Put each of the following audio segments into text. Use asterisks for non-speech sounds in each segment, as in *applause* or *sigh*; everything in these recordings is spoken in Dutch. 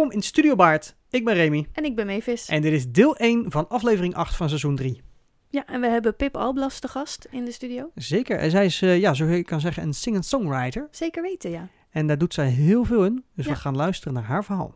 Welkom in Studio Baard. Ik ben Remy. En ik ben Mavis. En dit is deel 1 van aflevering 8 van seizoen 3. Ja, en we hebben Pip Alblas te gast in de studio. Zeker. En zij is, eh, ja, zo je kan zeggen, een sing-and-songwriter. Zeker weten, ja. En daar doet zij heel veel in. Dus Ja. we gaan luisteren naar haar verhaal.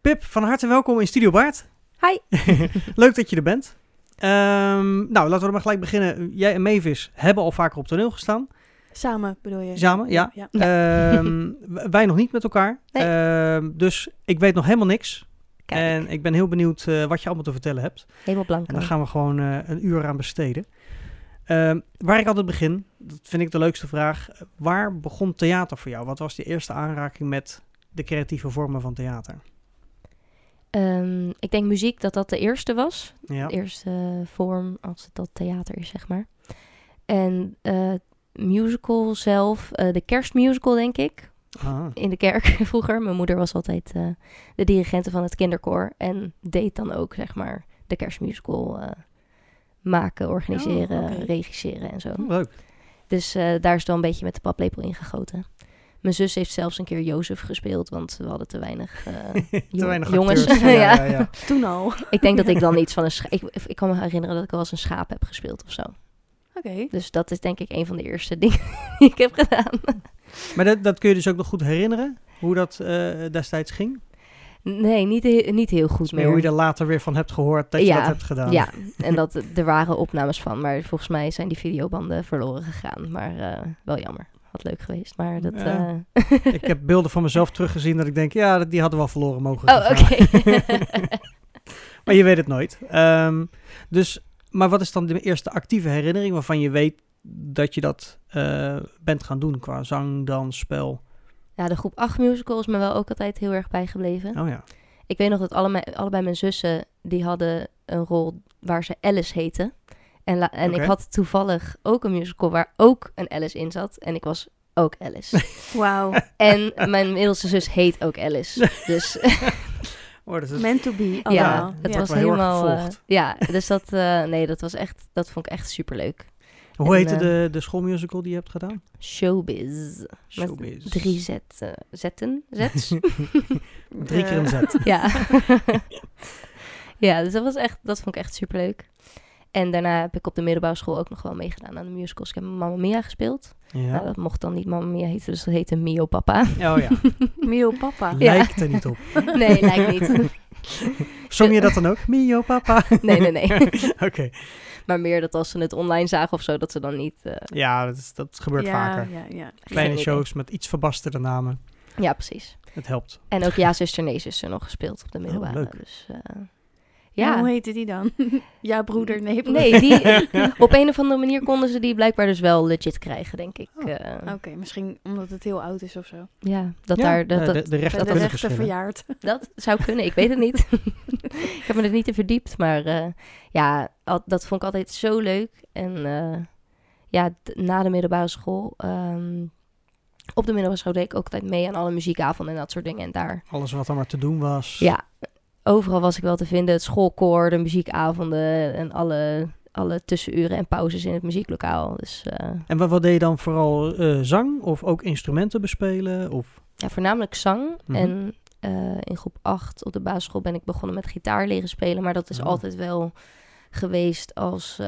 Pip, van harte welkom in Studio Baard. Hi. *laughs* Leuk dat je er bent. Ehm, nou, laten we maar gelijk beginnen. Jij en Mavis hebben al vaker op toneel gestaan. Samen bedoel je? Samen, ja. ja. Ehm, wij nog niet met elkaar. Nee. Ehm, dus ik weet nog helemaal niks. Kijk, En ik ben heel benieuwd eh, wat je allemaal te vertellen hebt. helemaal blank. En daar gaan we gewoon eh, een uur aan besteden. Waar ik altijd begin, dat vind ik de leukste vraag. Waar begon theater voor jou? Wat was de eerste aanraking met de creatieve vormen van theater? Ehm, ik denk muziek dat dat de eerste was. Ja. De eerste vorm als het dat theater is, zeg maar. En eh, musical zelf, eh, de kerstmusical denk ik. Ah, In de kerk *laughs* vroeger. Mijn moeder was altijd eh, de dirigente van het kinderkoor. En deed dan ook, zeg maar, de kerstmusical maken, organiseren, Oh, regisseren en zo. leuk. Dus daar is het wel een beetje met de paplepel ingegoten. Mijn zus heeft zelfs een keer Jozef gespeeld, want we hadden te weinig, *laughs* eh, Te jong- weinig jongens. acteurs. *laughs* ja. ja, ja. Toen al. Ik denk dat ik dan *laughs* iets van een schaap... Ik, ik kan me herinneren dat ik al eens een schaap heb gespeeld of zo. Oké. Dus dat is denk ik een van de eerste dingen die ik heb gedaan. Maar dat, dat kun je dus ook nog goed herinneren? Hoe dat eh, destijds ging? Nee, niet, he- niet heel goed Meer meer. hoe je er later weer van hebt gehoord dat je Ja, dat hebt gedaan. Ja, en dat, er waren opnames van, maar volgens mij zijn die videobanden verloren gegaan. Maar eh, wel jammer. Had leuk geweest, maar dat... Ja. *laughs* eh, Ik heb beelden van mezelf teruggezien dat ik denk, ja, die hadden wel verloren mogen Oh, oké. *laughs* *laughs* Maar je weet het nooit. Ehm, dus, maar wat is dan de eerste actieve herinnering waarvan je weet dat je dat eh, bent gaan doen qua zang, dans, spel? ja, de groep 8 musical is me wel ook altijd heel erg bijgebleven. Oh ja. Ik weet nog dat alle, allebei mijn zussen, die hadden een rol waar ze Alice heten. En, en ik had toevallig ook een musical waar ook een Alice in zat. En ik was ook Alice. Wauw. en mijn middelste zus heet ook Alice. Dus Oh, dat is Meant to be. ja, het Ja. was wel heel erg helemaal... eh, ja, dus dat, eh, nee, dat was echt, dat vond ik echt superleuk. Hoe En, heette eh, de, de schoolmusical die je hebt gedaan? Showbiz. Showbiz. Met drie zet, zetten. Zets? *laughs* Drie keer een zet. Ja. *laughs* ja, dus dat was echt, dat vond ik echt superleuk. En daarna heb ik op de middelbare school ook nog wel meegedaan aan de musicals. Ik heb Mamma Mia gespeeld. Nou, Ja. dat mocht dan niet Mamma Mia heten, dus dat heette Mio Papa. Oh ja. *laughs* Mio papa. Ja. Lijkt er niet op. *laughs* Nee, lijkt niet. Zong je dat dan ook? Mio papa. *laughs* Nee, nee, nee. Oké. Maar meer dat als ze het online zagen of zo, dat ze dan niet... eh, Ja, dat, is- dat gebeurt ja, vaker. Ja, ja. Kleine shows met iets verbasterde namen. Ja, precies. Het helpt. En ook Ja, zuster, nee, zuster nog gespeeld op de middelbare. leuk. Dus, eh, Ja. Hoe heette die dan? *laughs* ja, broeder, nee, broeder. Nee, die, *laughs* op een of andere manier konden ze die blijkbaar dus wel legit krijgen, denk ik. Oh. Eh, Oké, misschien omdat het heel oud is of zo. Ja, dat Ja, daar... Dat, dat, de, de rechten Zijn de rechten verjaard. *laughs* Dat zou kunnen, ik weet het niet. ik heb me er niet in verdiept, maar eh, ja, al- dat vond ik altijd zo leuk. En eh, ja, na de middelbare school, ehm, op de middelbare school deed ik ook altijd mee aan alle muziekavonden en dat soort dingen. En daar, Alles wat er maar te doen was. ja, overal was ik wel te vinden. Het schoolkoor, de muziekavonden en alle, alle tussenuren en pauzes in het muzieklokaal. Dus eh, En wat, wat deed je dan vooral eh, zang of ook instrumenten bespelen? Of... ja, voornamelijk zang. Mhm. En eh, in groep 8 op de basisschool ben ik begonnen met gitaar leren spelen. Maar dat is Oh. altijd wel geweest als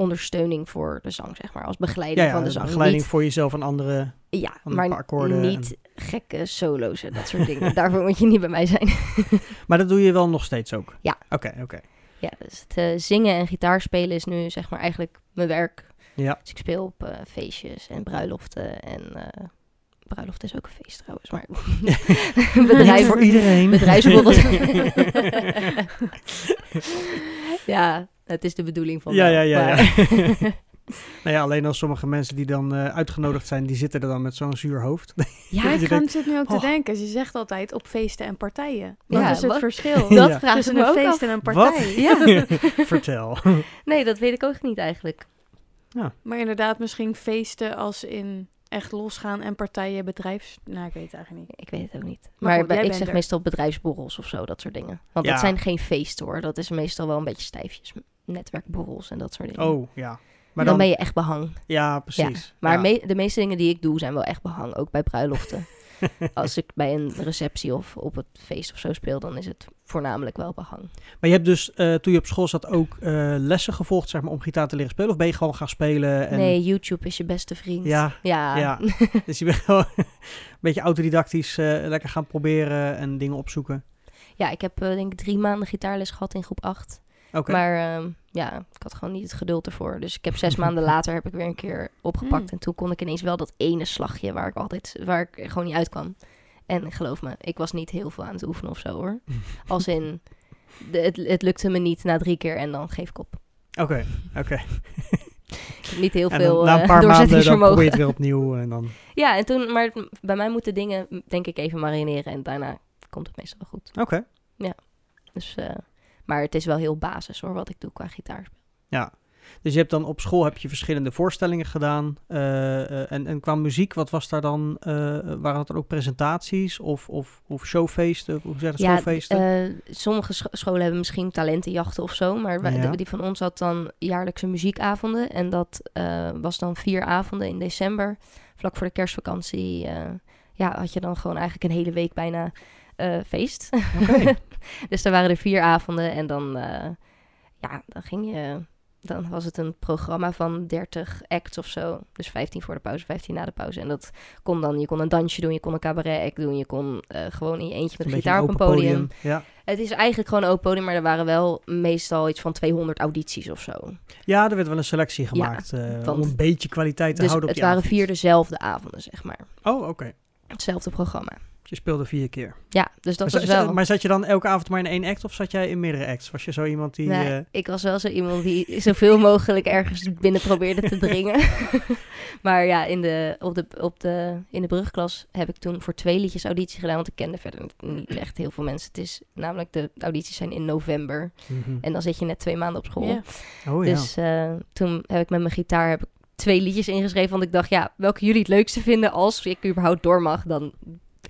ondersteuning voor de zang, zeg maar. Als begeleiding Ja, ja van de zang. begeleiding Niet, voor jezelf en andere. ja, maar paar akkoorden niet gekke solo's en dat soort dingen. *laughs* Daarvoor moet je niet bij mij zijn. *laughs* Maar dat doe je wel nog steeds ook? Ja. Oké, oké. ja, dus het eh, zingen en gitaar spelen is nu zeg maar eigenlijk mijn werk. Ja. Dus ik speel op eh, feestjes en bruiloften en... eh bruiloft is ook een feest trouwens, maar *laughs* Niet bedrijf, voor iedereen. *laughs* ja, het is de bedoeling van Ja, ja, ja, ja. *laughs* nou ja, alleen als sommige mensen die dan eh, uitgenodigd zijn, die zitten er dan met zo'n zuur hoofd. Ja, ik denkt, zit nu ook te oh. denken. Ze zegt altijd op feesten en partijen. Wat Ja, is het wat- verschil Dat Ja. ik tussen een ook feest af. en een Wat? partij? Ja, Vertel. nee, dat weet ik ook niet eigenlijk. Maar inderdaad, misschien feesten als in echt losgaan en partijen, bedrijfs... Nou, ik weet het eigenlijk niet. Ik weet het ook niet. Maar goed, ik zeg er. meestal bedrijfsborrels of zo, dat soort dingen. Want Ja. dat zijn geen feesten hoor. Dat is meestal wel een beetje stijfjes. Netwerkborrels en dat soort dingen. Oh, ja. Maar dan, dan, ben je echt behang. ja, precies. Maar ja. me- de meeste dingen die ik doe zijn wel echt behang. Ook bij bruiloften. *laughs* *laughs* Als ik bij een receptie of op het feest of zo speel, dan is het voornamelijk wel behang. Maar je hebt dus, eh, toen je op school zat, ook eh, lessen gevolgd, zeg maar, om gitaar te leren spelen? Of ben je gewoon gaan spelen? En... Nee, YouTube is je beste vriend. Ja, Ja. ja. *laughs* dus je bent gewoon *laughs* een beetje autodidactisch eh, lekker gaan proberen en dingen opzoeken. Ja, ik heb denk ik drie maanden gitaarles gehad in groep 8. Maar ehm, ja, ik had gewoon niet het geduld ervoor. Dus ik heb zes *laughs* maanden later heb ik weer een keer opgepakt. Mm. En toen kon ik ineens wel dat ene slagje waar ik altijd, waar ik gewoon niet uitkwam. En geloof me, ik was niet heel veel aan het oefenen of zo hoor. *laughs* Als in, de, het, het lukte me niet na drie keer en dan geef ik op. Oké, oké. *laughs* Niet heel En veel na een eh, paar maanden dan probeer je het weer opnieuw en dan... Ja, en toen, maar bij mij moeten dingen denk ik even marineren en daarna komt het meestal wel goed. Oké. Dus, eh, maar het is wel heel basis hoor, wat ik doe qua gitaarspel. Ja. Dus je hebt dan op school heb je verschillende voorstellingen gedaan. eh, eh, en, en qua muziek, wat was daar dan? eh, waren dat ook presentaties of, of, of showfeesten? Of hoe zeg je dat? Schoolfeesten? eh, sommige scho- scholen hebben misschien talentenjachten of zo. Maar wij- Ja. die van ons had dan jaarlijkse muziekavonden. En dat was dan vier avonden in december. Vlak voor de kerstvakantie ja, had je dan gewoon eigenlijk een hele week bijna feest. *laughs* dus daar waren er vier avonden. En dan, eh, ja, dan ging je... Dan was het een programma van 30 acts of zo. Dus 15 voor de pauze, 15 na de pauze. En dat kon dan, je kon een dansje doen, je kon een cabaret act doen, je kon eh, gewoon in je eentje met een, gitaar op een podium. Ja. Het is eigenlijk gewoon een open podium, maar er waren wel meestal iets van 200 audities of zo. ja, er werd wel een selectie gemaakt eh, want- om een beetje kwaliteit te Dus houden op het waren avond. vier dezelfde avonden, zeg maar. Oh, oké. Hetzelfde programma. Je speelde vier keer. Ja, dus dat maar, was wel... maar zat je dan elke avond maar in één act of zat jij in meerdere acts? Was je zo iemand die... Nee, eh, ik was wel zo iemand die *laughs* zoveel mogelijk ergens binnen probeerde te dringen. *laughs* maar ja, in de, op de, op de, in de brugklas heb ik toen voor twee liedjes auditie gedaan. Want ik kende verder niet echt heel veel mensen. Het is namelijk, de audities zijn in november. mhm. En dan zit je net twee maanden op school. Ja. Oh ja. Dus eh, toen heb ik met mijn gitaar heb ik twee liedjes ingeschreven. Want ik dacht, ja, welke jullie het leukste vinden als ik überhaupt door mag, dan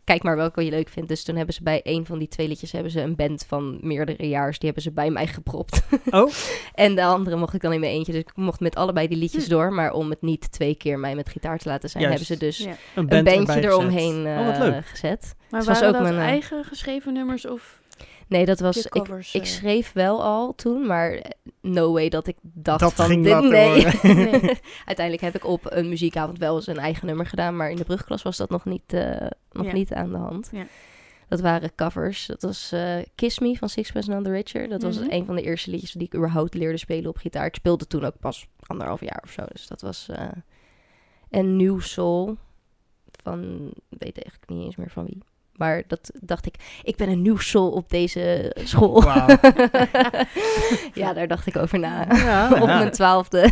kijk maar welke je leuk vindt. Dus toen hebben ze bij een van die twee liedjes hebben ze een band van meerdere jaars. Die hebben ze bij mij gepropt. *laughs* Oh, en de andere mocht ik dan in mijn eentje. Dus ik mocht met allebei die liedjes Hm. door. Maar om het niet twee keer mij met gitaar te laten zijn, Juist. hebben ze dus Ja. een, een band bandje eromheen Oh, wat leuk. gezet. Maar Dus was waren ook dat mijn, eh, eigen geschreven nummers of Nee, dat was... Ik, covers? ik eh? schreef wel al toen, maar no way dat ik dacht Dat van ging dit, nee. *laughs* *laughs* Uiteindelijk heb ik op een muziekavond wel eens een eigen nummer gedaan, maar in de brugklas was dat nog niet, eh, nog Ja. niet aan de hand. Ja. Dat waren covers. Dat was eh, Kiss Me van Sixpence None the Richer. Dat was Mhm. een van de eerste liedjes die ik überhaupt leerde spelen op gitaar. Ik speelde toen ook pas anderhalf jaar of zo, dus dat was... eh en New Soul van... weet eigenlijk niet eens meer van wie. Maar dat dacht ik, ik ben een nieuw soul op deze school. Wauw. *laughs* ja, daar dacht ik over na. Ja, *laughs* op ja. mijn twaalfde.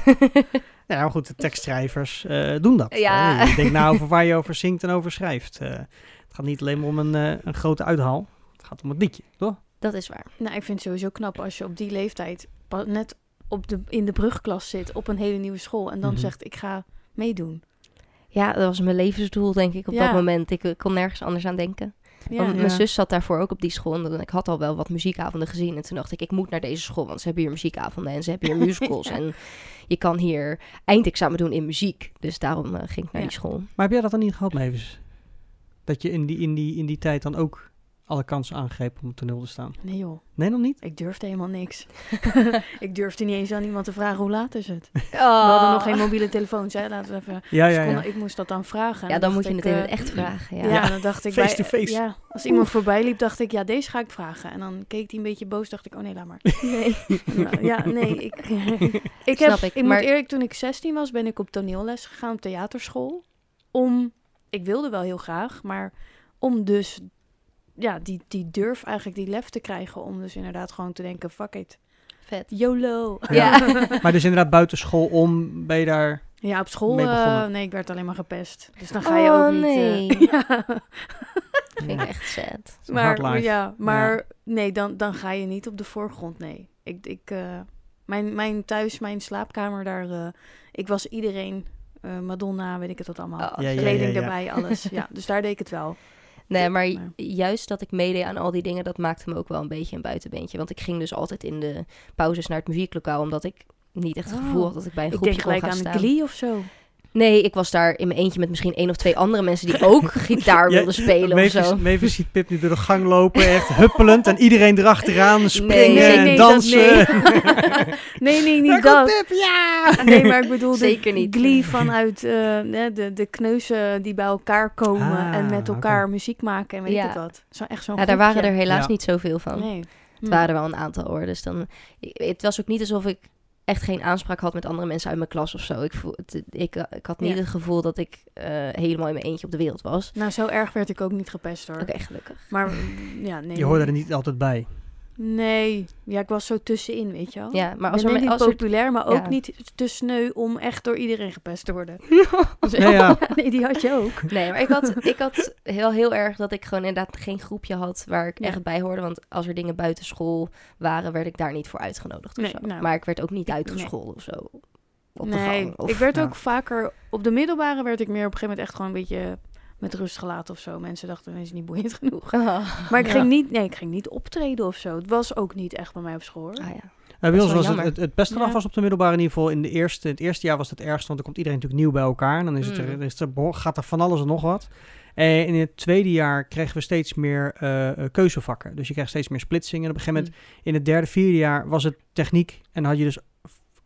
Ja, maar goed, de tekstschrijvers eh, doen dat. Ja. hè. Je denkt na over waar je over zingt en over schrijft. Eh, het gaat niet alleen maar om een, eh, een grote uithaal. Het gaat om het liedje, toch? Dat is waar. Nou, ik vind het sowieso knap als je op die leeftijd net op de, in de brugklas zit op een hele nieuwe school en dan Mhm. zegt ik ga meedoen. Ja, dat was mijn levensdoel, denk ik, op Ja. dat moment. Ik eh, kon nergens anders aan denken. Ja. Want Ja. mijn zus zat daarvoor ook op die school. En ik had al wel wat muziekavonden gezien. En toen dacht ik, ik moet naar deze school. Want ze hebben hier muziekavonden en ze hebben hier *laughs* musicals. Ja. En je kan hier eindexamen doen in muziek. Dus daarom eh, ging ik naar die school. Maar heb jij dat dan niet gehad, Mavis? Dat je in die, in, die, in die tijd dan ook alle kansen aangreep om op toneel te staan? Nee joh, Nee, nog niet? ik durfde helemaal niks. *laughs* ik durfde niet eens aan iemand te vragen hoe laat is het. Oh. *laughs* We hadden nog geen mobiele telefoons, hè? Laten we even. Ja, Dus ja, kon- ja. ik moest dat dan vragen. Ja, dan moet je het in het eh, echt vragen. Ja. Ja, dan dacht ik Face bij- to face. Ja, als iemand voorbij liep, dacht ik, ja, deze ga ik vragen. En dan keek hij een beetje boos, dacht ik, oh nee, laat maar. *laughs* Nee. Nou, ja, nee, ik, ik, Snap heb, ik, ik, maar- moet eerlijk, toen ik 16 was, ben ik op toneelles gegaan op theaterschool. Om, ik wilde wel heel graag, maar om dus, ja, die, die durf eigenlijk, die lef te krijgen. Om dus inderdaad gewoon te denken, fuck it, Vet. YOLO. Ja. *laughs* *laughs* Maar dus inderdaad buiten school om ben je daar... Ja, op school, Mee eh, begonnen. nee, ik werd alleen maar gepest. Dus dan ga je Oh, ook niet... eh, nee. *laughs* ja. Vind ik echt sad. Maar, ja, maar nee, dan, dan ga je niet op de voorgrond, nee. Ik, ik, eh, mijn, mijn thuis, mijn slaapkamer, daar, eh, ik was iedereen eh, Madonna, weet ik het wat allemaal. Oh, Ja, ja, Kleding ja, ja. erbij, alles. Ja, dus daar deed ik het wel. Nee, maar Maar- juist dat ik meedeed aan al die dingen, dat maakte me ook wel een beetje een buitenbeentje. Want ik ging dus altijd in de pauzes naar het muzieklokaal, omdat ik niet echt het Oh. gevoel had dat ik bij een Ik groepje denk kon gelijk aan staan. Glee of zo. Nee, ik was daar in mijn eentje met misschien één of twee andere mensen die *laughs* ook gitaar Ja, wilden spelen of Mavis, zo. Mavis ziet Pip nu door de gang lopen, echt huppelend. En iedereen erachteraan springen Nee, en nee, dansen. dat- *laughs* nee, nee, Daar niet komt dat. Pip, ja! Nee, maar ik bedoel Zeker de niet. Glee vanuit eh, de, de, de kneuzen die bij elkaar komen Ah, en met oké. elkaar muziek maken en weet Ja. ik het wat. Zo, echt zo'n Ja, daar waren er helaas Ja. niet zoveel van. Nee. Het waren er wel een aantal hoor. Dus dan, het was ook niet alsof ik echt geen aanspraak had met andere mensen uit mijn klas of zo. Ik, voel, het, ik, ik had niet Ja. het gevoel dat ik eh, helemaal in mijn eentje op de wereld was. Nou, zo erg werd ik ook niet gepest hoor. Oké, gelukkig. Maar ja, nee. Je hoorde er niet altijd bij. Nee, ja, ik was zo tussenin, weet je wel. Ja, maar als ben er, niet als er populair, maar ook ja. niet te sneu om echt door iedereen gepest te worden. *laughs* Ja, ja. *laughs* nee, die had je ook. Nee, maar ik had, ik had heel, heel erg dat ik gewoon inderdaad geen groepje had waar ik Ja. echt bij hoorde. Want als er dingen buiten school waren, werd ik daar niet voor uitgenodigd of Nee, zo. nou. maar ik werd ook niet Nee. uitgescholden of zo. Op de nee, gang. Of, ik werd ook vaker... Op de middelbare werd ik meer op een gegeven moment echt gewoon een beetje met rust gelaten of zo. Mensen dachten, is niet boeiend genoeg. *laughs* Maar ik, Ja. ging niet, nee, ik ging niet optreden of zo. Het was ook niet echt bij mij op school. ah, ja. Uh, bij ons was het, jammer. het, het beste Ja. was op de middelbare in ieder geval. In, de eerste, in het eerste jaar was het ergste, want dan komt iedereen natuurlijk nieuw bij elkaar. En dan is het er, Mm. is er, gaat er van alles en nog wat. En in het tweede jaar kregen we steeds meer eh, eh, keuzevakken. Dus je krijgt steeds meer splitsingen. En op een gegeven moment, in het derde, vierde jaar was het techniek. En had je dus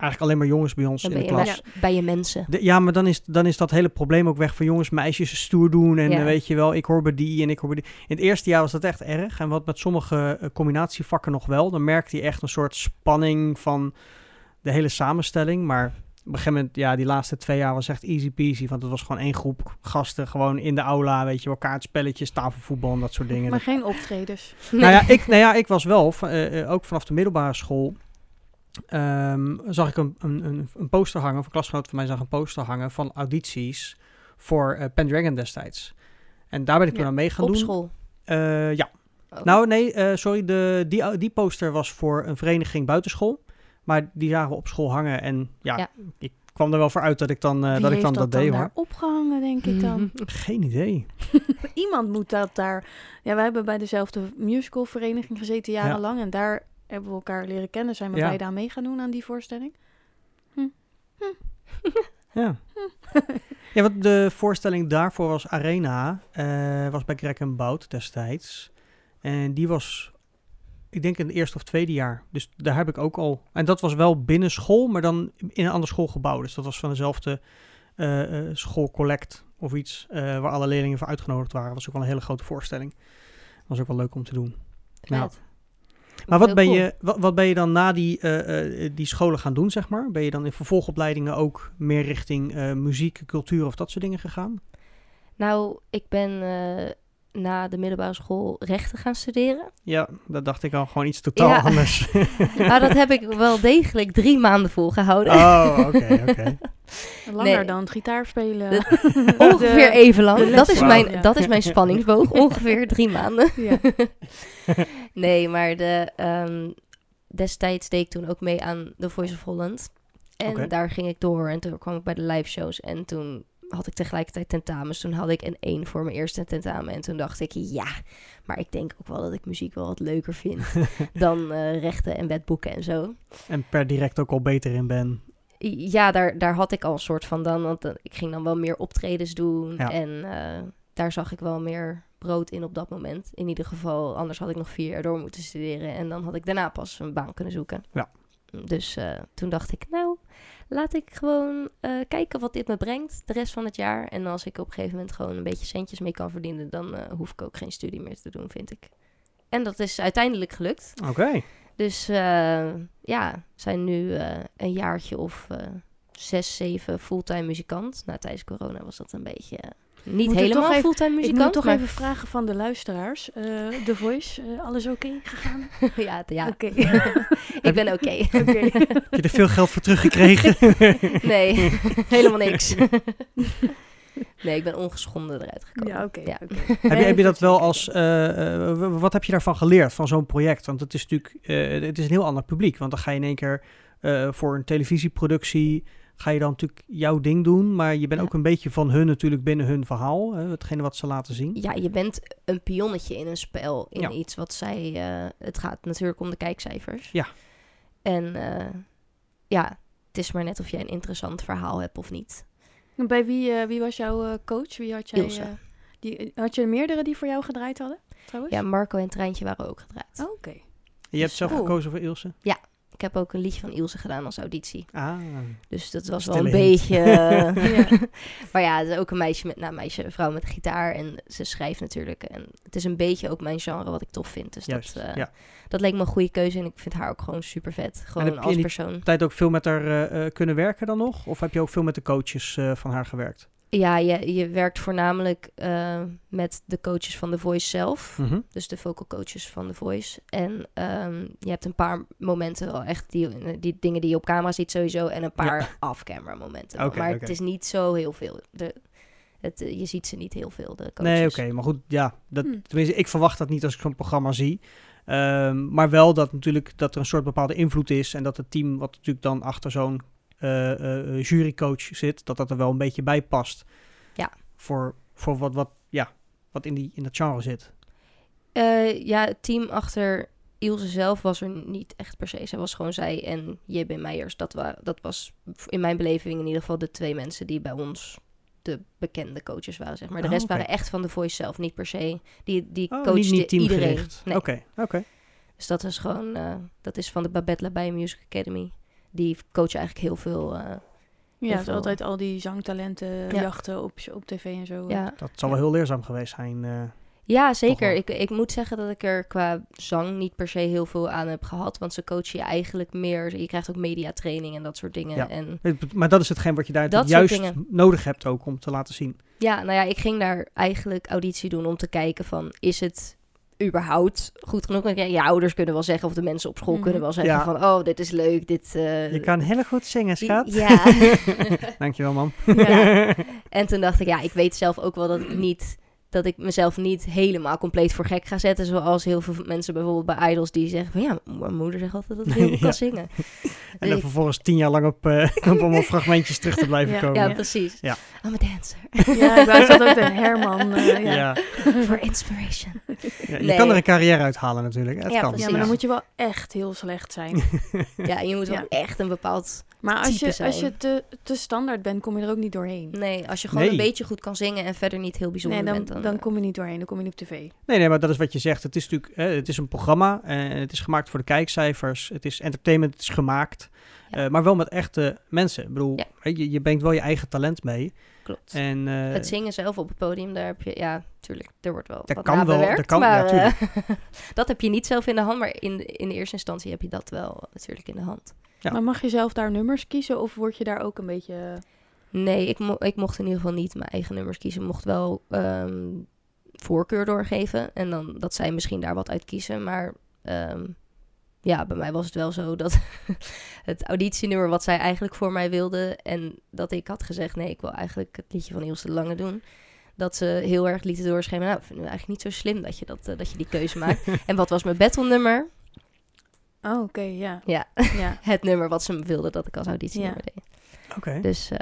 eigenlijk alleen maar jongens bij ons Dan in de klas. bij, bij je mensen. De- ja, maar dan is, dan is dat hele probleem ook weg van jongens, meisjes stoer doen. En Ja. eh, weet je wel, ik hoor bij die en ik hoor bij die. In het eerste jaar was dat echt erg. En wat met sommige eh, combinatievakken nog wel. Dan merkte je echt een soort spanning van de hele samenstelling. Maar op een gegeven moment, ja, die laatste twee jaar was echt easy peasy. Want het was gewoon één groep gasten, gewoon in de aula, weet je wel, kaartspelletjes, tafelvoetbal en dat soort dingen. Maar geen optredens. Nou, ja, *laughs* ik, nou ja, ik was wel, van, eh, ook vanaf de middelbare school, ehm, zag ik een, een, een, poster hangen, of een klasgenoot van mij zag een poster hangen van audities voor eh, Pendragon destijds. En daar ben ik toen Ja, aan mee gaan op doen. school. Eh, ja. Oh. Nou, nee, eh, sorry, de, die, die poster was voor een vereniging buitenschool. Maar die zagen we op school hangen en ja, Ja. ik kwam er wel voor uit dat ik dan, dat, ik dan dat, deed daar hoor. opgehangen, denk ik dan? *laughs* Geen idee. *laughs* Iemand moet dat daar... Ja, wij hebben bij dezelfde musicalvereniging gezeten jarenlang. En daar hebben we elkaar leren kennen. Zijn we Ja. beide aan mee gaan doen aan die voorstelling. *laughs* Ja. ja, wat de voorstelling daarvoor was Arena, eh, was bij Greg en Bout destijds. En die was, ik denk in het eerste of tweede jaar. Dus daar heb ik ook al, en dat was wel binnen school, maar dan in een ander schoolgebouw. Dus dat was van dezelfde eh, schoolcollect of iets, waar alle leerlingen voor uitgenodigd waren. Dat was ook wel een hele grote voorstelling. Was ook wel leuk om te doen. Ja. Maar wat ben, cool. je, wat, wat ben je dan na die, eh, eh, die scholen gaan doen, zeg maar? Ben je dan in vervolgopleidingen ook meer richting eh, muziek, cultuur of dat soort dingen gegaan? Nou, ik ben na de middelbare school rechten gaan studeren. Ja, dat dacht ik al. Gewoon iets totaal Ja. anders. Maar *laughs* dat heb ik wel degelijk drie maanden volgehouden. oh, oké, oké. *laughs* Langer Nee. dan het gitaarspelen. *laughs* Ongeveer De- even lang. dat, is mijn, dat is mijn spanningsboog. Ongeveer drie maanden. Ja. Nee, maar de, ehm, destijds deed ik toen ook mee aan The Voice of Holland. En daar ging ik door en toen kwam ik bij de live shows. En toen had ik tegelijkertijd tentamens. Toen had ik een 1 voor mijn eerste tentamen. En toen dacht ik, ja, maar ik denk ook wel dat ik muziek wel wat leuker vind *laughs* dan eh, rechten en wetboeken en zo. en per direct ook al beter in ben. Ja, daar, daar had ik al een soort van dan, want ik ging dan wel meer optredens doen. Ja. En eh, daar zag ik wel meer brood in op dat moment. In ieder geval, anders had ik nog vier jaar door moeten studeren. En dan had ik daarna pas een baan kunnen zoeken. Ja. Dus eh, toen dacht ik, nou, laat ik gewoon eh, kijken wat dit me brengt de rest van het jaar. En als ik op een gegeven moment gewoon een beetje centjes mee kan verdienen, dan eh, hoef ik ook geen studie meer te doen, vind ik. En dat is uiteindelijk gelukt. Oké. Dus eh, ja, zijn nu een jaartje of zes, zeven fulltime muzikant. Nou, tijdens corona was dat een beetje niet Moet ik helemaal toch even- fulltime Ik muzikant. moet toch maar- even vragen van de luisteraars. eh The Voice, eh, alles oké gegaan? *laughs* ja, ja. Oké. *laughs* ik ben oké. *laughs* Heb je er veel geld voor teruggekregen? nee, helemaal niks. nee, ik ben ongeschonden eruit gekomen. Ja, oké. Ja. heb, je, heb je dat wel als... eh, eh, wat heb je daarvan geleerd, van zo'n project? Want het is natuurlijk... eh, het is een heel ander publiek. Want dan ga je in één keer eh, voor een televisieproductie... ga je dan natuurlijk jouw ding doen, maar je bent Ja. ook een beetje van hun natuurlijk binnen hun verhaal, hè, hetgene wat ze laten zien. Ja, je bent een pionnetje in een spel, in Ja. iets wat zij... eh, het gaat natuurlijk om de kijkcijfers. Ja. En eh, ja, het is maar net of jij een interessant verhaal hebt of niet. En Bij wie, eh, wie was jouw eh, coach? Wie had jij? Ilse. eh, die, had je er meerdere die voor jou gedraaid hadden? Trouwens? Ja, Marco en Treintje waren ook gedraaid. Oh, Oké. Je hebt zelf Cool. gekozen voor Ilse? Ik heb ook een liedje van Ilse gedaan als auditie. Ah, Dus dat was wel een hint. beetje... *laughs* eh, Ja. *laughs* maar ja, het is ook een meisje met... Nou, meisje, een vrouw met gitaar. En ze schrijft natuurlijk. En het is een beetje ook mijn genre wat ik tof vind. Dus juist. dat, eh, ja. dat leek me een goede keuze. En ik vind haar ook gewoon super vet. Gewoon heb je als persoon. Tijd ook veel met haar eh, eh, kunnen werken dan nog? Of heb je ook veel met de coaches eh, van haar gewerkt? Ja, je, je werkt voornamelijk eh, met de coaches van The Voice zelf. Mhm. Dus de vocal coaches van The Voice. En ehm, je hebt een paar momenten wel echt die, die dingen die je op camera ziet sowieso. En een paar *laughs* off-camera momenten. maar het is niet zo heel veel. De, het, eh, je ziet ze niet heel veel, de coaches. Nee, oké. Maar goed, ja. Dat, Hm. Tenminste, ik verwacht dat niet als ik zo'n programma zie. Ehm, maar wel dat natuurlijk dat er een soort bepaalde invloed is. En dat het team wat natuurlijk dan achter zo'n jurycoach zit, dat dat er wel een beetje bij past. Ja. Voor, voor wat, wat, ja, wat in, die, in dat genre zit. Eh, ja, het team achter Ilse zelf was er niet echt per se. Zij was gewoon zij en JB Meijers. Dat, wa dat was in mijn beleving in ieder geval de twee mensen die bij ons de bekende coaches waren, zeg maar. De Oh, rest oké. waren echt van The Voice zelf, niet per se. Die, die Oh, coachte niet, niet iedereen. teamgericht. Nee. Oké, oké. Dus dat is gewoon, eh, dat is van de Babette Labij Music Academy. Die coachen eigenlijk heel veel. eh, Ja, Heel het veel. altijd al die zangtalenten Ja. jachten op, op tv en zo. ja. Dat zal wel heel leerzaam geweest zijn. eh. ja, zeker. Ik, ik moet zeggen dat ik er qua zang niet per se heel veel aan heb gehad. Want ze coachen je eigenlijk meer. Je krijgt ook mediatraining en dat soort dingen. Ja. En Maar dat is hetgeen wat je daar Dat juist nodig hebt ook om te laten zien. Ja, nou ja, ik ging daar eigenlijk auditie doen om te kijken van, is het überhaupt goed genoeg? Ja, je ouders kunnen wel zeggen, of de mensen op school Mhm. kunnen wel zeggen Ja. van, oh, dit is leuk, dit... eh, Je kan heel goed zingen, schat. Ja. *laughs* Dankjewel, man. Ja. *laughs* En toen dacht ik, ja, ik weet zelf ook wel dat ik niet... Dat ik mezelf niet helemaal compleet voor gek ga zetten. Zoals heel veel mensen bijvoorbeeld bij Idols die zeggen van... Ja, mijn moeder zegt altijd dat ik heel *laughs* goed Ja. kan zingen. En Dus dan ik- vervolgens tien jaar lang op, eh, *laughs* op allemaal *laughs* fragmentjes terug te blijven Ja. komen. ja, Ja, precies. Ja. I'm a dancer. Ja, ik dat ook de Herman. eh, ja. Ja. For inspiration. Ja, je Nee. kan er een carrière uithalen natuurlijk. Het Ja, kan. precies. maar dan moet je wel echt heel slecht zijn. Ja, en je moet wel Ja. echt een bepaald... Maar als je, als je te, te standaard bent, kom je er ook niet doorheen. Nee, als je gewoon Nee. een beetje goed kan zingen en verder niet heel bijzonder Nee, dan, bent, dan... dan eh, kom je niet doorheen. Dan kom je niet op tv. Nee, nee, maar dat is wat je zegt. Het is natuurlijk hè, het is een programma en het is gemaakt voor de kijkcijfers. Het is entertainment, het is gemaakt. Ja. eh, maar wel met echte mensen. Ik bedoel, Ja. je, je brengt wel je eigen talent mee. Klopt. En eh, het zingen zelf op het podium, daar heb je... Ja, tuurlijk, er wordt wel Dat wat kan wel, dat kan- ja, maar eh, tuurlijk. *laughs* dat heb je niet zelf in de hand. Maar in, in de eerste instantie heb je dat wel natuurlijk in de hand. Ja. Maar mag je zelf daar nummers kiezen? Of word je daar ook een beetje... Nee, ik, mo- ik mocht in ieder geval niet mijn eigen nummers kiezen. Ik mocht wel ehm, voorkeur doorgeven. En dan dat zij misschien daar wat uit kiezen. Maar ehm, ja, bij mij was het wel zo dat *laughs* het auditienummer wat zij eigenlijk voor mij wilde. En dat ik had gezegd, nee, ik wil eigenlijk het liedje van Ilse de Lange doen. Dat ze heel erg lieten doorschemeren. Nou, ik vind het eigenlijk niet zo slim dat je, dat, eh, dat je die keuze maakt. *laughs* en wat was mijn battle nummer? Oh, oké, ja. Ja, ja. *laughs* het nummer wat ze wilde dat ik als auditienummer Ja. deed. Oké. Dus eh,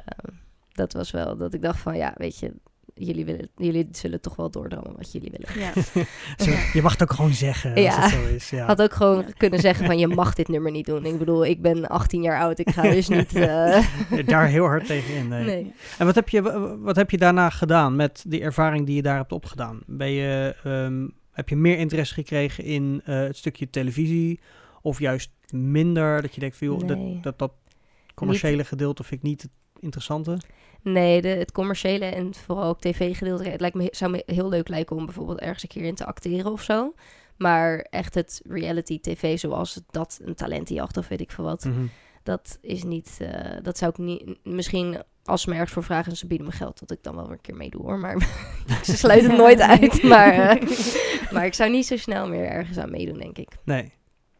dat was wel dat ik dacht van ja, weet je, jullie, willen, jullie zullen toch wel doordrammen wat jullie willen. ja. *laughs* Zo, je mag het ook gewoon zeggen als Ja. het zo is. Ja. Had ook gewoon Ja. kunnen zeggen van je mag dit nummer niet doen. Ik bedoel, ik ben 18 jaar oud, ik ga dus *laughs* niet... eh, Daar heel hard tegen in. Nee. nee. En wat heb, je, wa- wat heb je daarna gedaan met die ervaring die je daar hebt opgedaan? Ben je, ehm, heb je meer interesse gekregen in eh, het stukje televisie? Of juist minder? Dat je denkt, van, joh, Nee. dat, dat, dat commerciële gedeelte vind ik niet het interessante. Nee, de, het commerciële en vooral ook tv-gedeelte. Het lijkt me, zou me heel leuk lijken om bijvoorbeeld ergens een keer in te acteren of zo. Maar echt het reality tv zoals dat, een talentenjacht of weet ik veel wat. Mhm. Dat is niet, eh, dat zou ik niet, misschien als ze me ergens voor vragen en ze bieden me geld, dat ik dan wel weer een keer meedoe hoor. Maar *laughs* ze sluit het nooit uit. Maar, eh, *laughs* maar ik zou niet zo snel meer ergens aan meedoen, denk ik. Nee.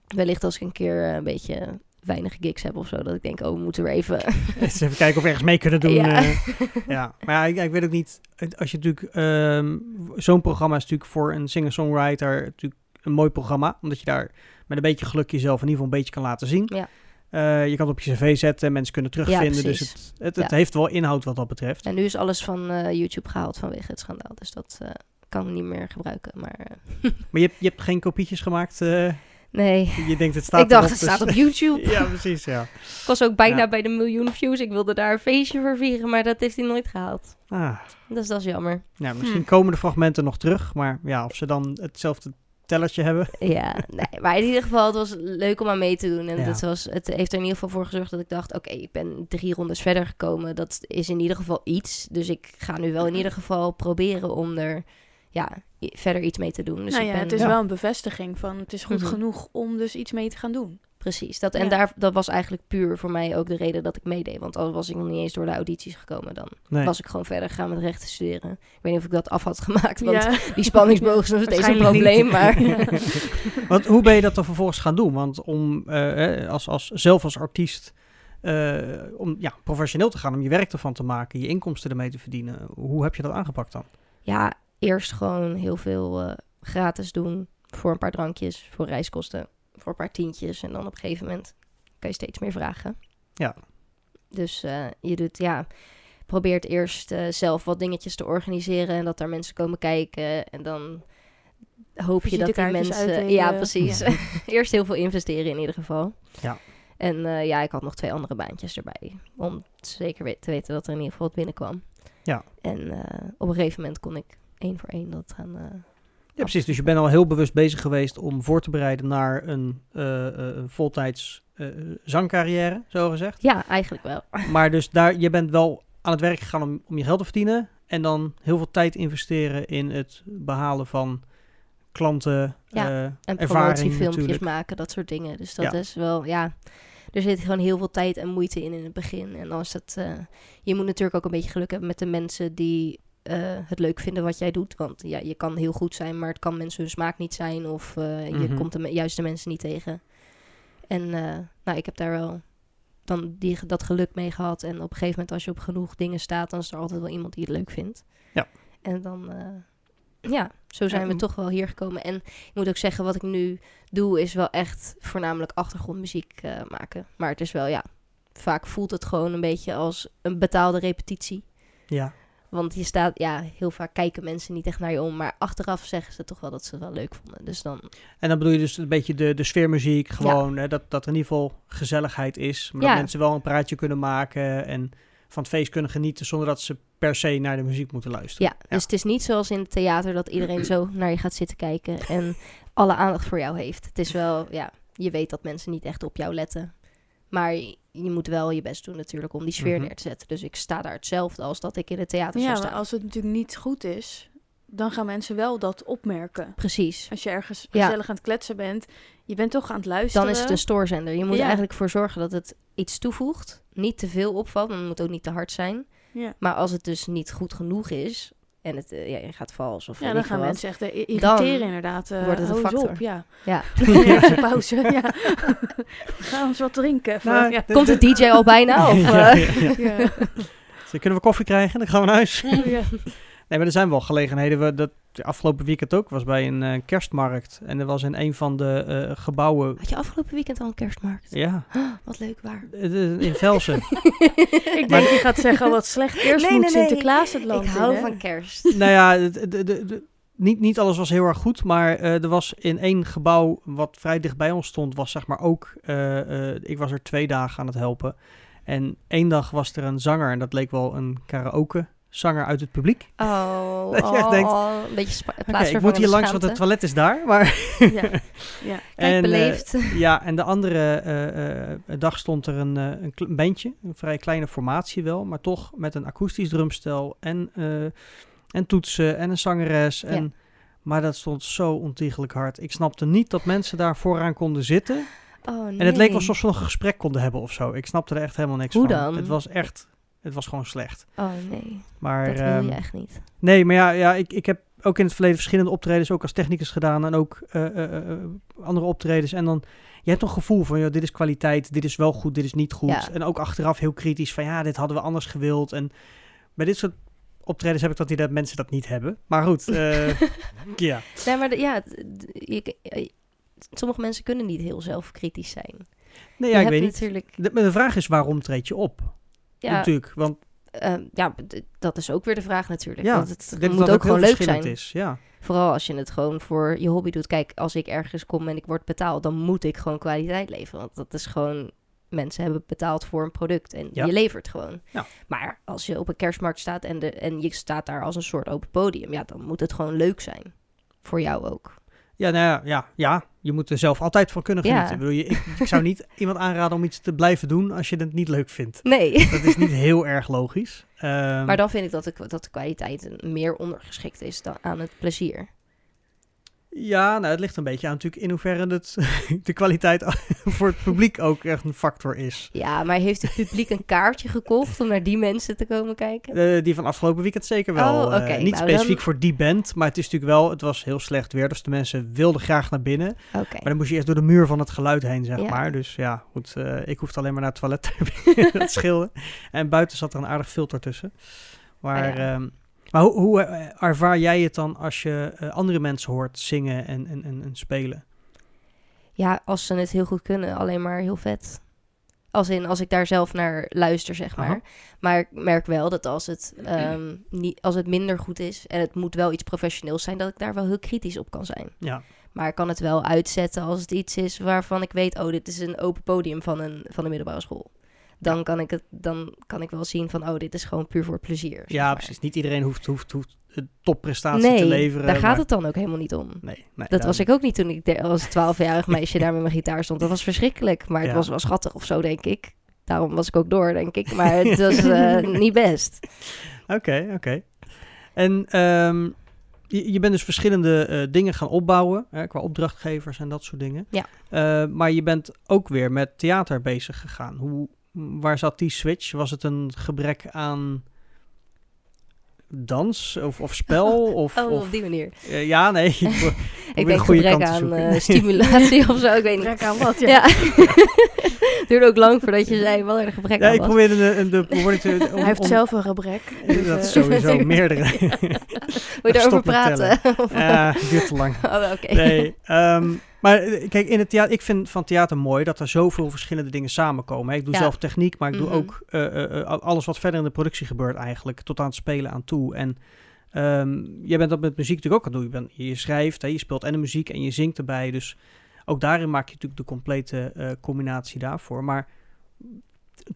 Wellicht als ik een keer eh, een beetje weinig gigs heb of zo, dat ik denk, oh, we moeten weer even... *laughs* Eens even kijken of we ergens mee kunnen doen. Ja. eh. *laughs* ja. Maar ja, ik, ik weet ook niet. Als je natuurlijk. ehm, Zo'n programma is natuurlijk voor een singer-songwriter natuurlijk een mooi programma. Omdat je daar met een beetje geluk jezelf in ieder geval een beetje kan laten zien. Ja. Eh, je kan het op je cv zetten, mensen kunnen terugvinden. dus het, het, het Ja. heeft wel inhoud wat dat betreft. En nu is alles van eh, YouTube gehaald vanwege het schandaal. Dus dat kan ik niet meer gebruiken. Maar Maar je hebt, je hebt geen kopietjes gemaakt. Nee, je denkt het staat ik dacht het staat dus- op YouTube. *laughs* ja, precies, ja. Ik was ook bijna Ja. bij de miljoen views. Ik wilde daar een feestje voor vieren, maar dat heeft hij nooit gehaald. Ah, Dus dat is jammer. ja, misschien Hm. komen de fragmenten nog terug. Maar ja, of ze dan hetzelfde tellertje hebben. *laughs* Ja, nee, maar in ieder geval, het was leuk om aan mee te doen. En Ja. het, was, het heeft er in ieder geval voor gezorgd dat ik dacht... oké, ik ben drie rondes verder gekomen. Dat is in ieder geval iets. Dus ik ga nu wel in ieder geval proberen om er ja, verder iets mee te doen. Dus nou ik ja, ben, het is Ja. wel een bevestiging van het is goed Mhm. genoeg om dus iets mee te gaan doen. Precies. Dat, en Ja. daar, dat was eigenlijk puur voor mij ook de reden dat ik meedeed. Want al was ik nog niet eens door de audities gekomen... dan Nee. was ik gewoon verder gegaan met rechten studeren. Ik weet niet of ik dat af had gemaakt, want ja. *laughs* die spanningsboog is nog steeds een probleem. niet. Maar *laughs* Want hoe ben je dat dan vervolgens gaan doen? Want om eh, eh, als, als, zelf als artiest eh, om ja, professioneel te gaan, om je werk ervan te maken, je inkomsten ermee te verdienen. Hoe heb je dat aangepakt dan? ja, eerst gewoon heel veel eh, gratis doen voor een paar drankjes, voor reiskosten, voor een paar tientjes. En dan op een gegeven moment kan je steeds meer vragen. Ja. Dus eh, je doet, ja, probeert eerst eh, zelf wat dingetjes te organiseren en dat daar mensen komen kijken. En dan hoop je dat die mensen... uitdelen. Ja, precies. *laughs* eerst heel veel investeren in ieder geval. Ja. En eh, ja, ik had nog twee andere baantjes erbij. Om zeker te weten dat er in ieder geval wat binnenkwam. Ja. En eh, op een gegeven moment kon ik één voor één dat gaan... eh, Ja, precies. Dus je bent al heel bewust bezig geweest om voor te bereiden naar een een voltijds zangcarrière, zo gezegd. ja, eigenlijk wel. *laughs* Maar dus daar, je bent wel aan het werk gegaan om, om je geld te verdienen. En dan heel veel tijd investeren in het behalen van klanten, Ja, eh, En promotiefilmpjes maken, dat soort dingen. Dus dat Ja. is wel, ja... Er zit gewoon heel veel tijd en moeite in in het begin. En dan is dat... eh, je moet natuurlijk ook een beetje geluk hebben met de mensen die eh, het leuk vinden wat jij doet. Want ja, je kan heel goed zijn, maar het kan mensen hun smaak niet zijn. Of eh, je Mhm. komt de juiste mensen niet tegen. En eh, nou, ik heb daar wel dan die, dat geluk mee gehad. En op een gegeven moment als je op genoeg dingen staat... dan is er altijd wel iemand die het leuk vindt. Ja. En dan... ja, zo zijn we toch wel hier gekomen. En ik moet ook zeggen, wat ik nu doe, is wel echt voornamelijk achtergrondmuziek maken. Maar het is wel, ja, vaak voelt het gewoon een beetje als een betaalde repetitie. Ja, Want je staat, ja, heel vaak kijken mensen niet echt naar je om. Maar achteraf zeggen ze toch wel dat ze het wel leuk vonden. Dus dan, En dan bedoel je dus een beetje de, de sfeermuziek, gewoon hè, dat, dat er in ieder geval gezelligheid is. Maar Ja. dat mensen wel een praatje kunnen maken en van het feest kunnen genieten zonder dat ze per se naar de muziek moeten luisteren. ja, dus het is niet zoals in het theater dat iedereen zo *clears throat* naar je gaat zitten kijken en alle aandacht voor jou heeft. Het is wel, ja, je weet dat mensen niet echt op jou letten. Maar je, moet wel je best doen natuurlijk om die sfeer Mhm. neer te zetten. Dus ik sta daar hetzelfde als dat ik in het theater Ja, zou staan. als het natuurlijk niet goed is, dan gaan mensen wel dat opmerken. Precies. Als je ergens Ja. gezellig aan het kletsen bent, je bent toch aan het luisteren. Dan is het een stoorzender. Je moet Ja. eigenlijk voor zorgen dat het iets toevoegt. Niet te veel opvalt, maar het moet ook niet te hard zijn. Ja, Maar als het dus niet goed genoeg is en het, eh, ja, je gaat vals of ja dan gaan wat. mensen echt eh, irriteren Dan inderdaad. eh wordt het een eens factor. Op, ja. Ja. *laughs* Pauze. ja. *laughs* We gaan eens wat drinken. even. Nou, ja. *laughs* Komt de DJ al bijna? Of, Ja, ja, ja. Ja. Dus kunnen we koffie krijgen? Dan gaan we naar huis. Nee, maar er zijn wel gelegenheden. We, dat de afgelopen weekend ook was bij een eh, kerstmarkt. En er was in een van de eh, gebouwen. Had je afgelopen weekend al een kerstmarkt? Ja, Wat leuk, waar? het is in Velsen. *laughs* Ik denk, je gaat zeggen wat slecht. Eerst Nee, moet nee. Sinterklaas het land ik in, hou hè? van kerst. nou ja, de, de, de- niet, niet alles was heel erg goed. Maar eh, er was in één gebouw wat vrij dicht bij ons stond, was zeg maar ook. eh, eh, ik was er twee dagen aan het helpen. En één dag was er een zanger. En dat leek wel een karaoke zanger uit het publiek. Oh, *laughs* Dat je echt denkt, oh, een beetje Oké, ik moet hier langs, want het toilet is daar. Maar *laughs* Ja. ja. *laughs* Kijk, En, eh, beleefd. Ja, en de andere eh, eh, dag stond er een, een, bandje, een vrij kleine formatie wel, maar toch met een akoestisch drumstel en, en toetsen en een zangeres. En, Maar dat stond zo ontiegelijk hard. Ik snapte niet dat mensen daar vooraan konden zitten. oh, En het leek nee. alsof ze nog een gesprek konden hebben of zo. Ik snapte er echt helemaal niks Hoe van. dan? Het was echt, het was gewoon slecht. Oh nee, Maar, dat wil ehm, je echt niet. Nee, maar ja, ja ik, ik heb ook in het verleden verschillende optredens, ook als technicus gedaan en ook eh, eh, eh, andere optredens. En dan, je hebt een gevoel van, joh, dit is kwaliteit, dit is wel goed, dit is niet goed. Ja. En ook achteraf heel kritisch van, ja, dit hadden we anders gewild. En bij dit soort optredens heb ik dat idee dat mensen dat niet hebben. Maar goed, *laughs* ja. Nee, maar de- ja, je, sommige mensen kunnen niet heel zelfkritisch zijn. Nee, je ja, ik weet niet. natuurlijk... De, maar de vraag is, waarom treed je op? Ja, Natuurlijk, want ehm, ja, dat is ook weer de vraag natuurlijk. ja, want het moet dat ook gewoon leuk zijn. is. Ja, Vooral als je het gewoon voor je hobby doet. Kijk, als ik ergens kom en ik word betaald, dan moet ik gewoon kwaliteit leveren. Want dat is gewoon, mensen hebben betaald voor een product en Ja. je levert gewoon. Ja. Maar als je op een kerstmarkt staat en, de, en je staat daar als een soort open podium, ja, dan moet het gewoon leuk zijn. Voor jou ook. Ja, nou ja, ja, ja, je moet er zelf altijd van kunnen Ja. genieten. Ik, bedoel, je, ik, ik zou niet *laughs* iemand aanraden om iets te blijven doen als je het niet leuk vindt. Nee. Dat is niet heel erg logisch. Ehm, Maar dan vind ik dat de, dat de kwaliteit meer ondergeschikt is dan aan het plezier. Ja, nou, het ligt een beetje aan natuurlijk in hoeverre het, *laughs* de kwaliteit *laughs* voor het publiek ook echt een factor is. Ja, maar heeft het publiek een kaartje gekocht om naar die mensen te komen kijken? Eh, die van afgelopen weekend zeker wel. Oh. Eh, niet Nou, specifiek dan- voor die band, maar het is natuurlijk wel, het was heel slecht weer, dus de mensen wilden graag naar binnen. Maar dan moest je eerst door de muur van het geluid heen, zeg Ja. maar. Dus ja, goed, eh, ik hoefde alleen maar naar het toilet. *laughs* dat scheelde. En buiten zat er een aardig filter tussen. Maar, Ah, ja. ehm, maar hoe, hoe eh, ervaar jij het dan als je eh, andere mensen hoort zingen en, en, en, en spelen? Ja, als ze het heel goed kunnen, alleen maar heel vet. Als in, als ik daar zelf naar luister, zeg maar. Aha. Maar ik merk wel dat als het, ehm, *clears throat* niet, als het minder goed is en het moet wel iets professioneels zijn, dat ik daar wel heel kritisch op kan zijn. Ja, Maar ik kan het wel uitzetten als het iets is waarvan ik weet, oh, dit is een open podium van een, van de middelbare school. Dan kan, ik het, dan kan ik wel zien van, oh, dit is gewoon puur voor plezier. ja maar. precies. Niet iedereen hoeft, hoeft, hoeft topprestatie Nee, te leveren. daar gaat het dan ook helemaal niet om. Nee, nee, Dat was ik ook niet toen ik de- als twaalfjarig *laughs* meisje daar met mijn gitaar stond. Dat was verschrikkelijk, maar het Ja. was wel schattig of zo, denk ik. Daarom was ik ook door, denk ik. Maar het *laughs* was eh, niet best. Oké, oké. En ehm, je, je bent dus verschillende eh, dingen gaan opbouwen, hè, qua opdrachtgevers en dat soort dingen. Ja. Eh, maar je bent ook weer met theater bezig gegaan. Hoe, waar zat die switch? Was het een gebrek aan dans of, of spel? *laughs* Of, Oh, of, op die manier. eh, ja, nee. ik *laughs* denk de goede gebrek aan eh, stimulatie of zo, ik weet niet. Trek aan wat, ja. Ja. *laughs* Duurde ook lang voordat je zei wat er een gebrek ja, aan ik was. probeerde de bewoording. Om, Hij heeft zelf een gebrek. dus, Dat eh, is sowieso meerdere. Wil je daarover praten? Ja, het duurt te lang. Oh, oké. Nee, ehm, maar eh, kijk, in het theater, ik vind van theater mooi dat er zoveel verschillende dingen samenkomen. Ik doe Ja. zelf techniek, maar ik doe Mhm. ook eh, eh, alles wat verder in de productie gebeurt eigenlijk, tot aan het spelen aan toe. En ehm, jij bent dat met muziek natuurlijk ook aan het doen. Je, bent, je schrijft, hè, je speelt en de muziek en je zingt erbij. Dus ook daarin maak je natuurlijk de complete combinatie daarvoor. Maar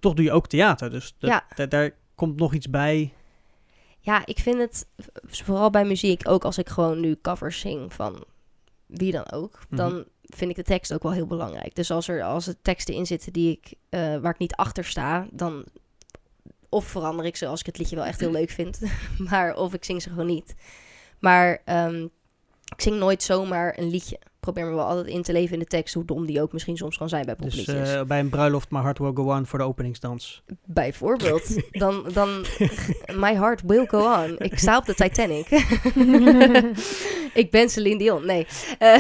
toch doe je ook theater, dus Ja. daar komt nog iets bij. Ja, ik vind het vooral bij muziek, ook als ik gewoon nu covers zing van wie dan ook, Mhm. dan vind ik de tekst ook wel heel belangrijk. Dus als er, als er teksten in zitten die ik, eh, waar ik niet achter sta, dan of verander ik ze als ik het liedje wel echt heel leuk vind, *laughs* maar of ik zing ze gewoon niet. Maar ehm, ik zing nooit zomaar een liedje. Probeer me wel altijd in te leven in de tekst, hoe dom die ook misschien soms kan zijn bij Dus popliedjes. eh, bij een bruiloft My Heart Will Go On voor de openingsdans. Bijvoorbeeld. *laughs* Dan, dan, my heart will go on. Ik sta op de Titanic. *laughs* ik ben Celine Dion. Nee. Eh,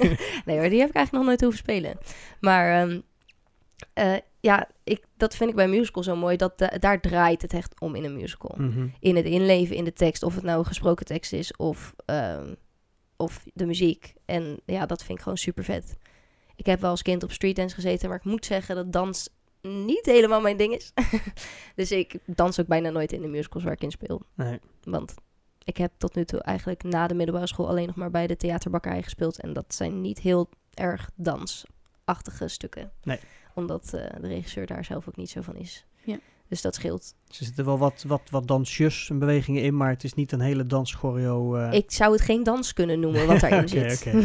*laughs* nee hoor, die heb ik eigenlijk nog nooit hoeven spelen. Maar ehm, eh, ja, ik, dat vind ik bij musical zo mooi. Dat da- daar draait het echt om in een musical. Mhm. In het inleven in de tekst. Of het nou gesproken tekst is of, ehm, of de muziek. En ja, dat vind ik gewoon super vet. Ik heb wel als kind op streetdance gezeten. Maar ik moet zeggen dat dans niet helemaal mijn ding is. *laughs* dus ik dans ook bijna nooit in de musicals waar ik in speel. Nee. Want ik heb tot nu toe eigenlijk na de middelbare school alleen nog maar bij de theaterbakkerij gespeeld. En dat zijn niet heel erg dansachtige stukken. Nee. Omdat eh, de regisseur daar zelf ook niet zo van is. Ja. Dus dat scheelt. Dus er zitten wel wat, wat, wat dansjes en bewegingen in, maar het is niet een hele danschoreo. eh. Ik zou het geen dans kunnen noemen wat *laughs* daarin zit. oké.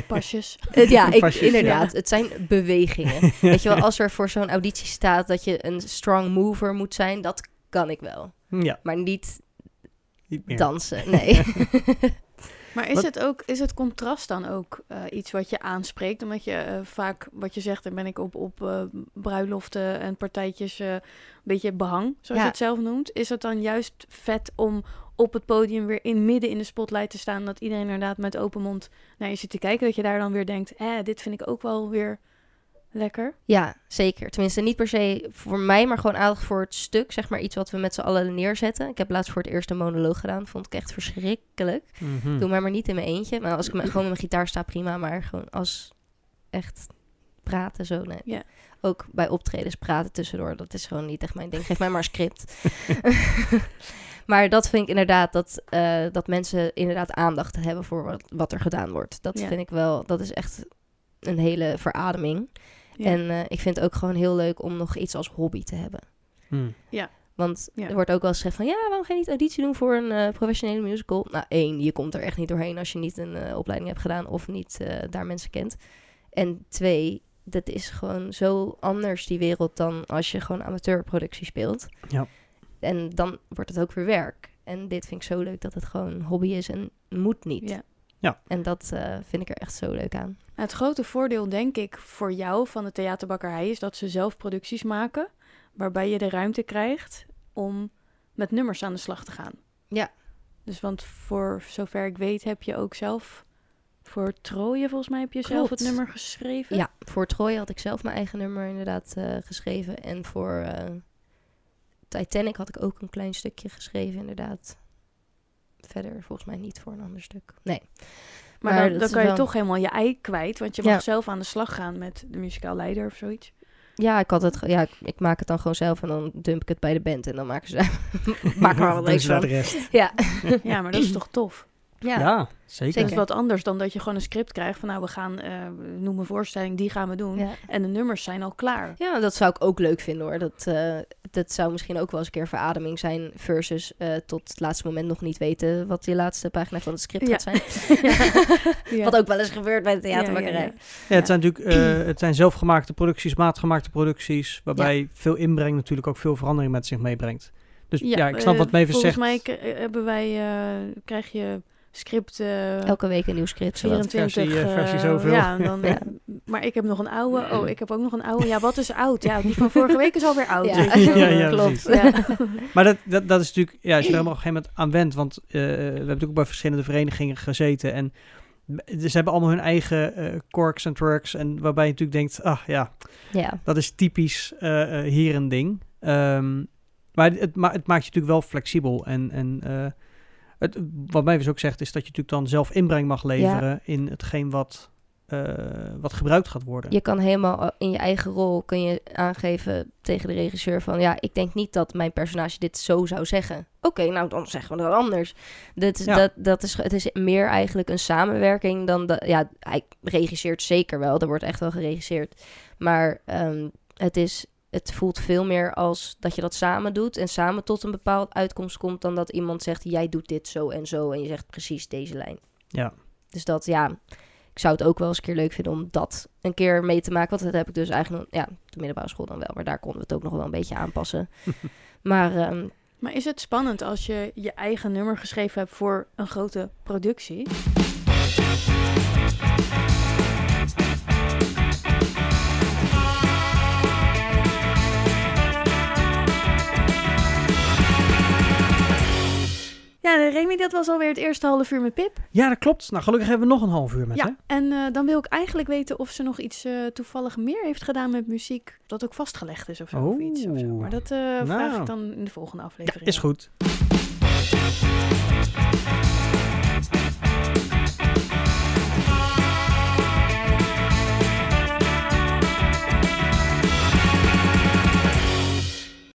*laughs* Pasjes. Het- ja, ik, Pasjes, inderdaad. Het zijn bewegingen. *laughs* Weet je wel, als er voor zo'n auditie staat dat je een strong mover moet zijn, dat kan ik wel. Ja, Maar niet niet meer. dansen. Nee. Maar is Wat- het ook, is het contrast dan ook eh, iets wat je aanspreekt? Omdat je eh, vaak, wat je zegt, dan ben ik op, op eh, bruiloften en partijtjes een beetje behang, zoals Ja. je het zelf noemt. Is het dan juist vet om op het podium weer in midden in de spotlight te staan, dat iedereen inderdaad met open mond naar je zit te kijken, dat je daar dan weer denkt, eh, dit vind ik ook wel weer lekker. Ja, zeker. Tenminste, niet per se voor mij, maar gewoon aandacht voor het stuk. Zeg maar iets wat we met z'n allen neerzetten. Ik heb laatst voor het eerst een monoloog gedaan. Vond ik echt verschrikkelijk. Mhm. Doe maar maar niet in mijn eentje. Maar als ik me, gewoon met mijn gitaar sta, prima. Maar gewoon als echt praten zo. Nee. Ja. Ook bij optredens praten tussendoor. Dat is gewoon niet echt mijn ding. Geef mij maar een script. *laughs* *laughs* maar dat vind ik inderdaad dat, eh, dat mensen inderdaad aandacht hebben voor wat, wat er gedaan wordt. Dat vind ik wel, dat is echt een hele verademing. Ja. En eh, ik vind het ook gewoon heel leuk om nog iets als hobby te hebben. Hmm. Want Ja. er wordt ook wel eens gezegd van... ja, waarom ga je niet auditie doen voor een eh, professionele musical? Nou, één, je komt er echt niet doorheen als je niet een eh, opleiding hebt gedaan... of niet eh, daar mensen kent. En twee, dat is gewoon zo anders die wereld... dan als je gewoon amateurproductie speelt. Ja. En dan wordt het ook weer werk. En dit vind ik zo leuk dat het gewoon een hobby is en moet niet. Ja. Ja. En dat eh, vind ik er echt zo leuk aan. Nou, Het grote voordeel, denk ik, voor jou van de theaterbakkerij is dat ze zelf producties maken, waarbij je de ruimte krijgt om met nummers aan de slag te gaan. Ja. Dus want voor zover ik weet heb je ook zelf voor Trooien volgens mij heb je zelf het nummer geschreven. Ja, voor Troy had ik zelf mijn eigen nummer inderdaad eh, geschreven. En voor eh, Titanic had ik ook een klein stukje geschreven, inderdaad. Verder volgens mij niet voor een ander stuk. Nee. Maar, Maar dan, kan je wel- toch helemaal je ei kwijt, want je mag Ja. zelf aan de slag gaan met de muzikaal leider of zoiets. Ja, ik had het. Ja, ik, ik maak het dan gewoon zelf en dan dump ik het bij de band en dan maken ze *laughs* maken we er ze daar van. de rest. Ja. Ja, maar dat is toch tof. Ja. Ja, zeker. Is wat anders dan dat je gewoon een script krijgt van nou we gaan, eh noem een voorstelling, die gaan we doen. Ja. En de nummers zijn al klaar. Ja, dat zou ik ook leuk vinden hoor. Dat, eh, dat zou misschien ook wel eens een keer verademing zijn. Versus eh, tot het laatste moment nog niet weten wat die laatste pagina van het script Ja. gaat zijn. *laughs* *laughs* Ja. Wat ook wel eens gebeurt bij de theaterbakkerij. Ja, ja, Ja, het zijn natuurlijk eh, het zijn zelfgemaakte producties, maatgemaakte producties, waarbij veel inbreng natuurlijk ook veel verandering met zich meebrengt. Dus ja, ik snap wat Volgens zegt. mij k- eh, hebben wij, eh, krijg je script eh, Elke week een nieuw script. zowat. 24. versie, eh, versie eh, zoveel. Ja, en dan, Ja. Maar ik heb nog een oude. Oh, ik heb ook nog een oude. Ja, wat is oud? Ja, die van vorige week is alweer oud. Ja. Ja, ja, *laughs* klopt. precies. Ja. Maar dat, dat, dat is natuurlijk, ja, als je er op een gegeven moment aan went, want eh, we hebben natuurlijk ook bij verschillende verenigingen gezeten en ze hebben allemaal hun eigen eh quirks en trucks en waarbij je natuurlijk denkt, ah ja, Ja. dat is typisch hier een ding. Ehm, maar het, ma het maakt je natuurlijk wel flexibel en, en eh, het, wat mij dus ook zegt is dat je natuurlijk dan zelf inbreng mag leveren in hetgeen wat, eh, wat gebruikt gaat worden. Je kan helemaal eh, in je eigen rol kun je aangeven tegen de regisseur van ja, ik denk niet dat mijn personage dit zo zou zeggen. Oké, nou dan zeggen we dat anders. Dit is, Ja. dat, dat is, het is meer eigenlijk een samenwerking dan dat. Ja, hij regisseert zeker wel. Er wordt echt wel geregisseerd. Maar ehm, het, is, het voelt veel meer als dat je dat samen doet en samen tot een bepaald uitkomst komt dan dat iemand zegt jij doet dit zo en zo en je zegt precies deze lijn. Ja. Dus dat ja, ik zou het ook wel eens een keer leuk vinden om dat een keer mee te maken. Want dat heb ik dus eigenlijk, ja, de middelbare school dan wel. Maar daar konden we het ook nog wel een beetje aanpassen. *laughs* maar ehm, Maar is het spannend als je je eigen nummer geschreven hebt voor een grote productie? Ja, Remy, dat was alweer het eerste half uur met Pip. Ja, dat klopt. Nou, gelukkig hebben we nog een half uur met Ja, en eh, dan wil ik eigenlijk weten of ze nog iets eh, toevallig meer heeft gedaan met muziek. Dat ook vastgelegd is of zo. Of iets, of zo. Maar dat eh, vraag nou. ik dan in de volgende aflevering. Is goed.